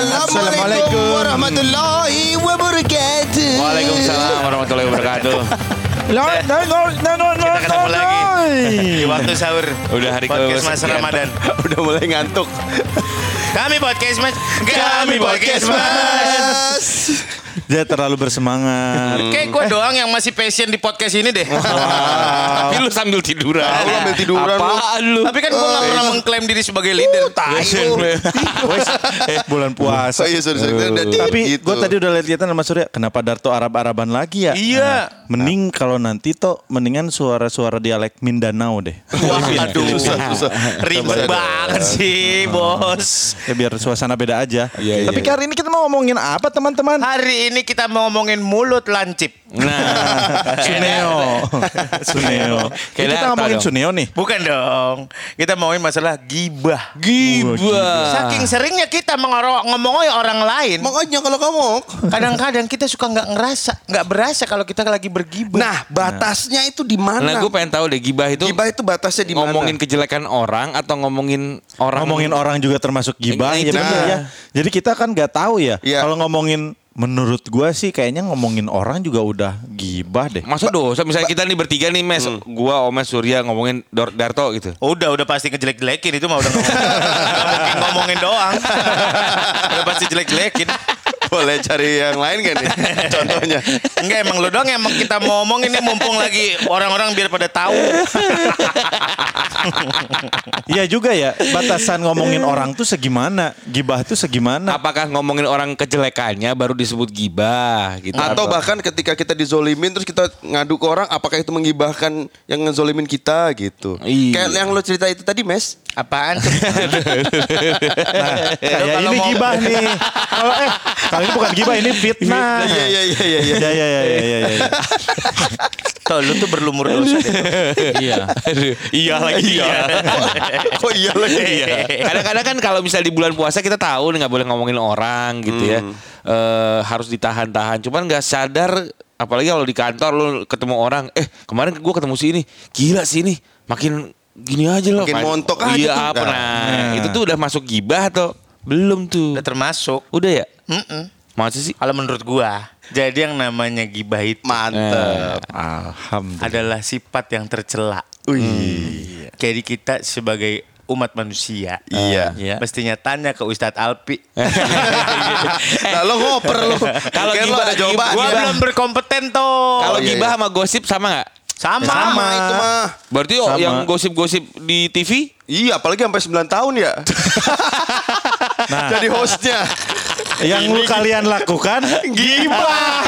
Assalamualaikum warahmatullahi wabarakatuh. Waalaikumsalam warahmatullahi wabarakatuh. No, no, no, no, no, Kita ketemu no, lagi. Di waktu sahur. Udah hari podcast ke- Mas. Ramadan. Udah mulai ngantuk. Kami podcast Mas. Kami podcast Mas. Dia terlalu bersemangat. Kayak gue doang yang masih passion di podcast ini deh. Tapi lu sambil tiduran. Lu ambil tiduran lu. Apaan lu? Tapi kan gue gak pernah mengklaim diri sebagai leader. Tai lu. Wes, eh, bulan puasa. Oh iya, sorry, sorry. Tapi gitu. gue tadi udah lihat-lihatan sama Surya, kenapa Darto Arab-Araban lagi ya? Iya. Mending kalau nanti toh mendingan suara-suara dialek Mindanao deh. Waduh. Susah, susah. Ribet banget sih bos. Ya biar suasana beda aja. Iya, iya. Tapi hari ini kita mau ngomongin apa teman-teman? Hari ini kita mau ngomongin mulut lancip. Nah, Suneo. Suneo. Kayak Ini kita ngomongin dong. Suneo nih. Bukan dong. Kita mau ngomongin masalah gibah. gibah. Saking seringnya kita mengoro- ngomongin orang lain. Makanya kalau kamu Kadang-kadang kita suka nggak ngerasa, nggak berasa kalau kita lagi bergibah. Nah, batasnya itu di mana? Nah, gue pengen tahu deh gibah itu Gibah itu batasnya di mana? ngomongin kejelekan orang atau ngomongin orang Ngomongin orang juga termasuk gibah Nah, ya dia. ya. Jadi kita kan nggak tahu ya. Iya. Kalau ngomongin menurut gua sih kayaknya ngomongin orang juga udah gibah deh. Masa dosa misalnya kita nih bertiga nih mes Gua Omes Surya ngomongin Dor- Darto gitu Udah, udah pasti ngejelek-jelekin itu mah udah ngomong. Nggak mungkin ngomongin doang. udah pasti jelek-jelekin. Boleh cari yang lain gak nih? Contohnya. Enggak emang lu doang emang kita mau ngomongin nih mumpung lagi orang-orang biar pada tahu. Iya juga ya. Batasan ngomongin orang tuh segimana? Gibah tuh segimana? Apakah ngomongin orang kejelekannya baru disebut gibah gitu Atau bahkan ketika kita dizolimin terus kita ngadu ke orang, apakah itu menggibahkan yang ngezolimin kita gitu? Iya. Kayak yang lo cerita itu tadi, Mes. Apaan tuh? Kayak ini mau- gibah nih. Kalau eh kalau ini bukan gibah ini fitnah. Iya, iya, iya, iya, iya. Ya ya ya ya ya. ya. Tuh, lu tuh berlumur dosa deh. Iya Iya lagi iya Kok iya lagi? Kadang-kadang kan kalau misal di bulan puasa kita tahu nih nggak boleh ngomongin orang gitu ya Eh, Harus ditahan-tahan Cuman nggak sadar Apalagi kalau di kantor lu ketemu orang Eh kemarin gue ketemu si ini Gila sih ini Makin gini aja loh Makin montok aja Iya tuh. apa nah, Nah. Itu tuh udah masuk gibah atau Belum tuh Udah termasuk. Udah ya Mm-mm. Masa sih Kalau menurut gua, jadi yang namanya gibah itu Mantep. Alhamdulillah. adalah sifat yang tercela. Wih. Jadi kita sebagai umat manusia, Iya. Iya. mestinya tanya ke Ustadz Alpi. Nah, lo ngoper lo. Kalau gibah- ada jawaban. Gua belum berkompeten tuh. Kalau iya, gibah iya. sama gosip sama nggak? sama. Sama itu mah. Berarti oh, Sama. yang gosip-gosip di TV Iya, apalagi sampai 9 tahun ya. Nah. Jadi hostnya. Yang lu kalian lakukan gibah.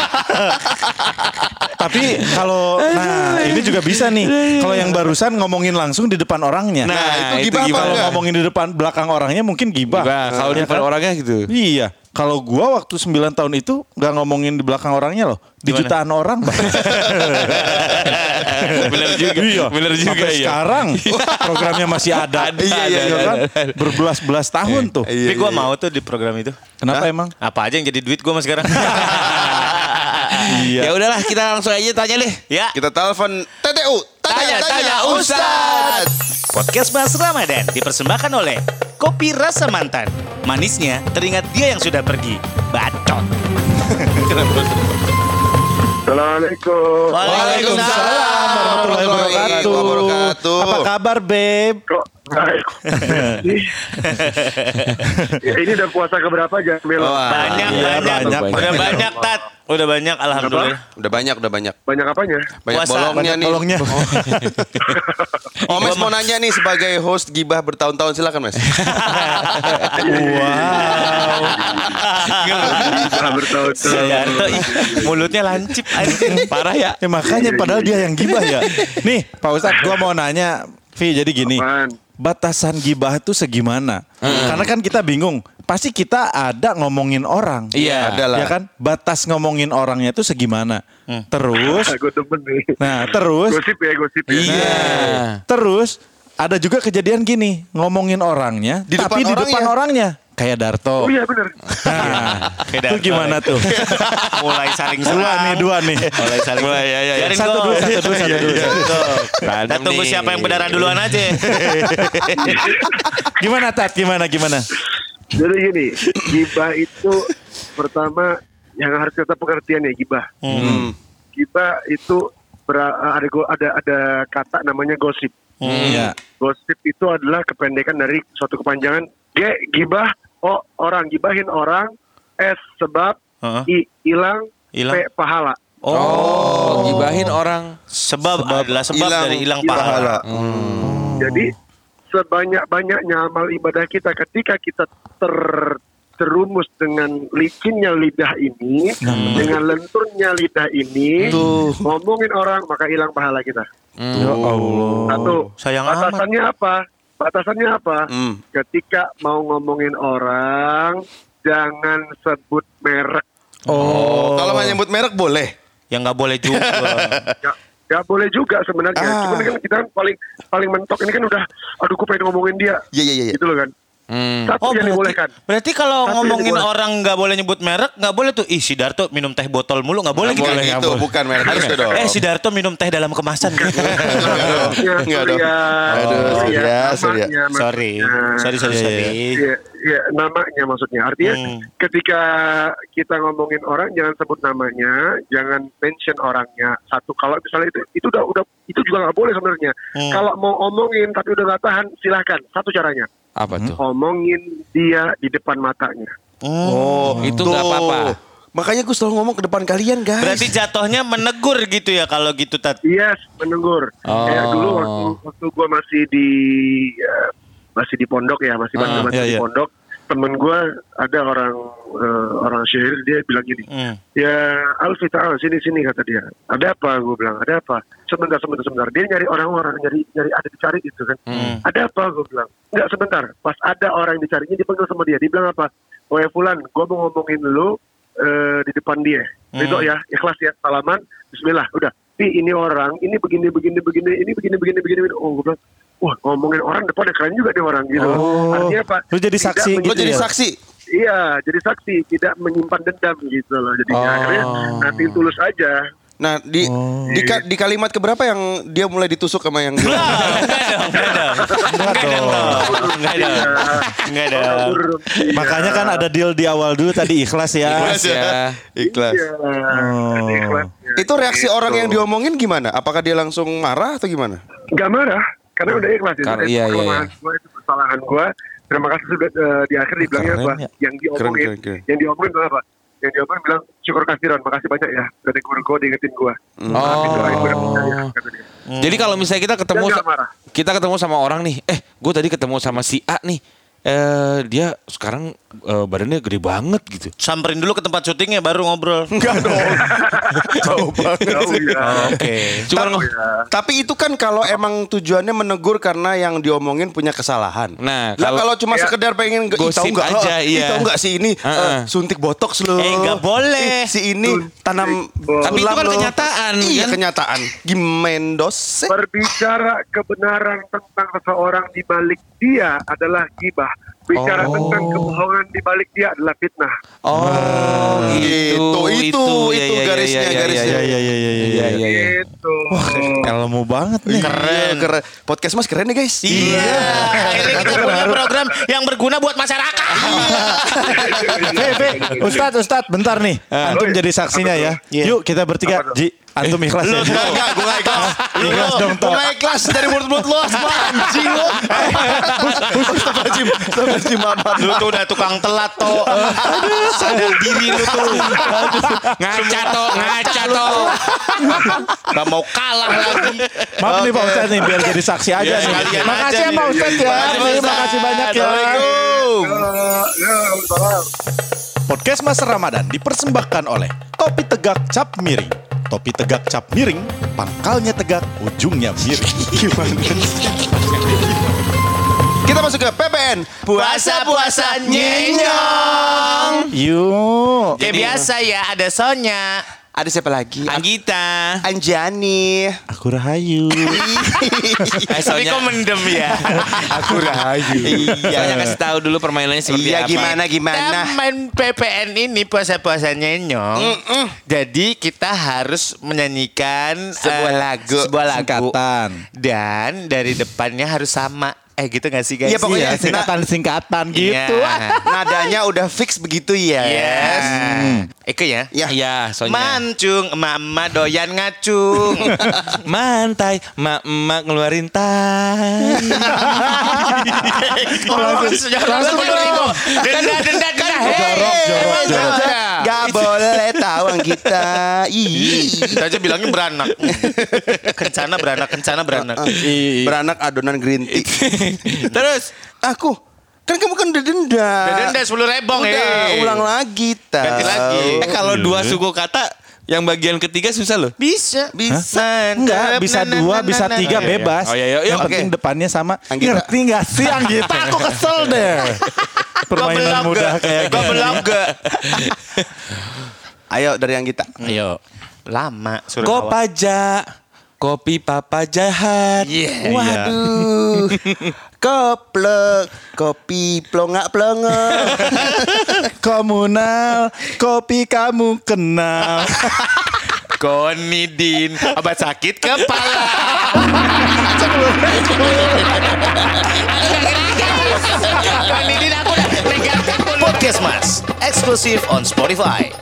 Tapi kalau nah ini juga bisa nih. Kalau yang barusan ngomongin langsung di depan orangnya. Nah, itu gibah kalau ngomongin di depan belakang orangnya mungkin gibah. Gibah, kalau di depan kan? orangnya gitu. Iya. Kalau gua waktu 9 tahun itu nggak ngomongin di belakang orangnya loh. Di Gimana? jutaan orang. Bener juga. iya. Bener juga Sampai ya. sekarang programnya masih ada. Iya, iya, iya. kan? Berbelas-belas tahun tuh. Iya, Tapi gua iya. mau tuh di program itu. Kenapa Hah? emang? Apa aja yang jadi duit gua mas sekarang. Iya. Ya udahlah kita langsung aja tanya deh. ya. Kita telepon TTU. Tanya, tanya, Ustadz. Podcast Mas Ramadan dipersembahkan oleh Kopi Rasa Mantan. Manisnya teringat dia yang sudah pergi. Bacot. Assalamualaikum. Waalaikumsalam warahmatullahi wabarakatuh. Apa kabar, Beb? Kok ya, ini udah puasa keberapa Jamil? Wah, Banyak, Iya, banyak, banyak. Udah banyak, Tat. Udah banyak, Alhamdulillah. Udah banyak, udah banyak. Banyak apanya? Banyak Puasa. bolongnya Banyak nih. bolongnya. Omes mau nanya nih sebagai host gibah bertahun-tahun silakan, Mas. Wow. Setelah bertahun-tahun. Darto, ih, mulutnya lancip anjing. Parah ya. Ya makanya padahal dia yang gibah ya. Nih, Pak Ustadz, gua mau nanya, Vi, jadi gini. Apaan? Batasan gibah itu segimana? Karena kan kita bingung. Pasti kita ada ngomongin orang. Iya. Ada lah. Ya kan? Batas ngomongin orangnya itu segimana? Terus, Gue demen nih. nah terus, Gosip ya, gosip ya. Iya. terus ada juga kejadian gini, ngomongin orangnya, Di tapi depan di depan orangnya. Kayak Darto. Oh iya bener. Nah, Kayak itu Darto, gimana ya. tuh? Mulai saling Dua serang. nih, dua nih. Mulai saling Mulai, ya, ya, ya. Satu dulu, satu dulu, satu dulu. satu dulu. Kita tunggu siapa yang berdarah duluan aja. Gimana Tat? Gimana gimana? Jadi gini, gibah itu pertama yang harus kita pengertian ya gibah. Hmm. Gibah itu ada ada ada kata namanya gosip. Iya. Gosip itu adalah kependekan dari suatu kepanjangan G gibah O orang gibahin orang S sebab Heeh. I hilang Hilang. P pahala. Oh, gibahin orang. Sebab, adalah sebab hilang dari hilang pahala. pahala. Jadi sebanyak-banyaknya amal ibadah kita ketika kita ter terumus dengan licinnya lidah ini, dengan lenturnya lidah ini, ngomongin orang maka hilang pahala kita. Ya Allah. Satu, sayang amat. batasannya apa? Batasannya apa? Hmm. Ketika mau ngomongin orang, jangan sebut merek. Oh, kalau nggak nyebut merek boleh. Yang nggak boleh juga. Gak, gak boleh juga sebenarnya. Ah. Cuman kan kita kan paling paling mentok ini kan udah, aduh gue pengen ngomongin dia. Iya iya iya. Gitu loh kan. Hmm. Satu Oh yang berarti, dibolehkan. berarti kalau Satu ngomongin orang nggak boleh nyebut merek, nggak boleh tuh. Ih si Darto minum teh botol mulu nggak boleh gitu. boleh gitu, bukan merek itu dong. Eh si Darto minum teh dalam kemasan. Enggak dong. Surya. Aduh, Surya, Surya. namanya sorry, sorry, sorry, sorry. Iya, iya, namanya maksudnya. Artinya Hmm. ketika kita ngomongin orang jangan sebut namanya, jangan mention orangnya. Satu kalau misalnya itu itu udah udah itu juga nggak boleh sebenarnya. Hmm. Kalau mau omongin tapi udah nggak tahan, silahkan. Satu caranya, Apa tuh? omongin dia di depan matanya. Oh, Itu nggak apa-apa. Makanya gue selalu ngomong ke depan kalian guys. Berarti jatuhnya menegur gitu ya kalau gitu tat. Yes, menenggur. Oh. Kayak dulu waktu waktu gue masih di eh, masih di pondok ya, masih Ah, masih iya, di iya. pondok. Temen gue ada orang eh, orang syair dia bilang gini, Hmm. ya Alfi tahu sini sini kata dia. Ada apa? Gue bilang ada apa? Sebentar sebentar sebentar. Dia nyari orang-orang nyari nyari ada dicari gitu kan. Ada apa? Gue bilang. Enggak sebentar. Pas ada orang yang dicarinya dipanggil sama dia. Dia bilang apa? Oh ya Fulan, gue mau ngomongin lu eh, di depan dia. Ridho ya, ikhlas ya, salaman, Bismillah, udah. Pi ini orang, ini begini begini begini, ini begini begini begini. begini. Oh gue bilang, wah ngomongin orang depannya keren juga nih orang gitu. Oh. Artinya apa? Lu jadi Tidak saksi gitu jadi ya? saksi. Iya, jadi saksi, tidak menyimpan dendam gitu loh. Jadinya Oh. akhirnya nanti tulus aja. Nah di Oh. di, di kalimat keberapa yang dia mulai ditusuk sama yang Enggak dong, enggak dong. Enggak dong. Enggak dong. Enggak dong. Makanya kan ada deal di awal dulu tadi ikhlas ya. Ikhlas ya. Ikhlas. Iya, Oh. ada ikhlasnya. Itu reaksi Gitu. orang yang diomongin gimana? Apakah dia langsung marah atau gimana? Gak marah, karena udah ikhlas. itu. Karena- iya, iya, iya. gua, itu kesalahan gue. Terima kasih sudah eh, di akhir dibilangnya apa? ya. Yang diomongin, Keren, keren, keren. yang diomongin apa? Yang diomongin bilang syukur kasiran, makasih banyak ya. Udah denger gue, diingetin gue. Oh. Jadi kalau misalnya kita ketemu kita ketemu sama orang nih, eh gue tadi ketemu sama si A nih, eh dia sekarang eh, badannya gede banget gitu. Samperin dulu ke tempat syutingnya baru ngobrol. Enggak dong. Jauh banget Jauh ya. Oke. Cuma Jauh ya. Tapi itu kan kalau emang tujuannya menegur karena yang diomongin punya kesalahan. Nah, kalau- kalau cuma Ya. sekedar pengen "Ih, Gosip tahu nggak lo? aja, Ih, iya. tahu nggak si ini Heeh. eh, suntik botox lo. Eh, nggak boleh. Si ini tanam Tapi itu kan kenyataan, Iya, kan? kenyataan. Gimendos. Berbicara kebenaran tentang seseorang di balik dia adalah gibah. Bicara Oh. tentang kebohongan di balik dia adalah fitnah. Oh, Gitu, itu, itu iya, iya, garisnya, iya, garisnya. iya, Iya iya iya iya. Iya, iya, iya. Gitu. Ilmu banget nih. Keren. keren. Podcast Mas keren nih guys. Iya. Akhirnya kita punya program yang berguna buat masyarakat. Ve, Ve, Ustadz, Ustadz, bentar nih. Antum jadi saksinya ya. Yuk kita bertiga. Ji, antum ikhlas ya. Ji? Enggak, enggak, gue gak ikhlas. Ikhlas dong, Gue gak ikhlas dari mulut-mulut lo semua anjing lo. Astagfirullahaladzim, astagfirullahaladzim, maaf. Lu tuh udah tukang telat toh. Sadar diri lu tuh. Ngaca toh, ngaca toh. Gak mau kalah lagi. Maaf nih Pak Ustadz nih biar jadi saksi aja Ya, nih. Makasih ya Pak nih. Ustadz ya. Ustadz. Makasih banyak ya. Assalamualaikum. Ya, salam. Podcast Mas Ramadan dipersembahkan oleh Topi Tegak Cap Miring. Topi Tegak Cap Miring, pangkalnya tegak, ujungnya miring. Gimana? Kita masuk ke PPN. Puasa-puasa nyenyong. Yuk. Kayak biasa ya, ada Sonya. Ada siapa lagi? Anggita. Anjani. Aku Rahayu. Eh, Tapi Sonya, kok mendem ya? Aku Rahayu. Sonya kasih tahu dulu permainannya seperti Iya apa. gimana Kita gimana. main PPN ini puasa-puasa nyenyong. Jadi kita harus menyanyikan Sebuah eh, lagu. Sebuah lagu. Singkatan. Dan dari depannya harus sama. Eh gitu gak sih guys? Iya, pokoknya Iya, singkatan-singkatan gitu. Iya. Nadanya udah fix begitu ya. Yes. Eko ya. Ya. Iya, soalnya. Mancung, mama doyan ngacung. Mantai, mak emak ngeluarin tai. langsung langsung denda denda denda Jorok, jorok, jorok. Gak boleh tawang kita. Ih. Kita aja bilangnya beranak. kencana beranak, kencana beranak. Beranak adonan green tea. Terus Aku kan kamu kan udah denda. Udah denda 10 rebong Udah, eh. ulang lagi ta. Ganti lagi. eh kalau dua suku kata yang bagian ketiga susah loh. Bisa. Bisa. Enggak, bisa dua, bisa tiga bebas. Oh, iya, iya, Yang oke. penting depannya sama. Anggita. Ngerti nggak sih Anggita? Aku kesel deh. Permainan mudah kayak gini. belum ge. Ayo dari yang kita. Ayo. Lama suruh Kopaja, kopi papa jahat. Iya. Waduh. Koplek, kopi plongak plongok. Komunal, kopi kamu kenal. Konidin, obat sakit kepala. Konidin aku udah Podcast Mas, eksklusif on Spotify.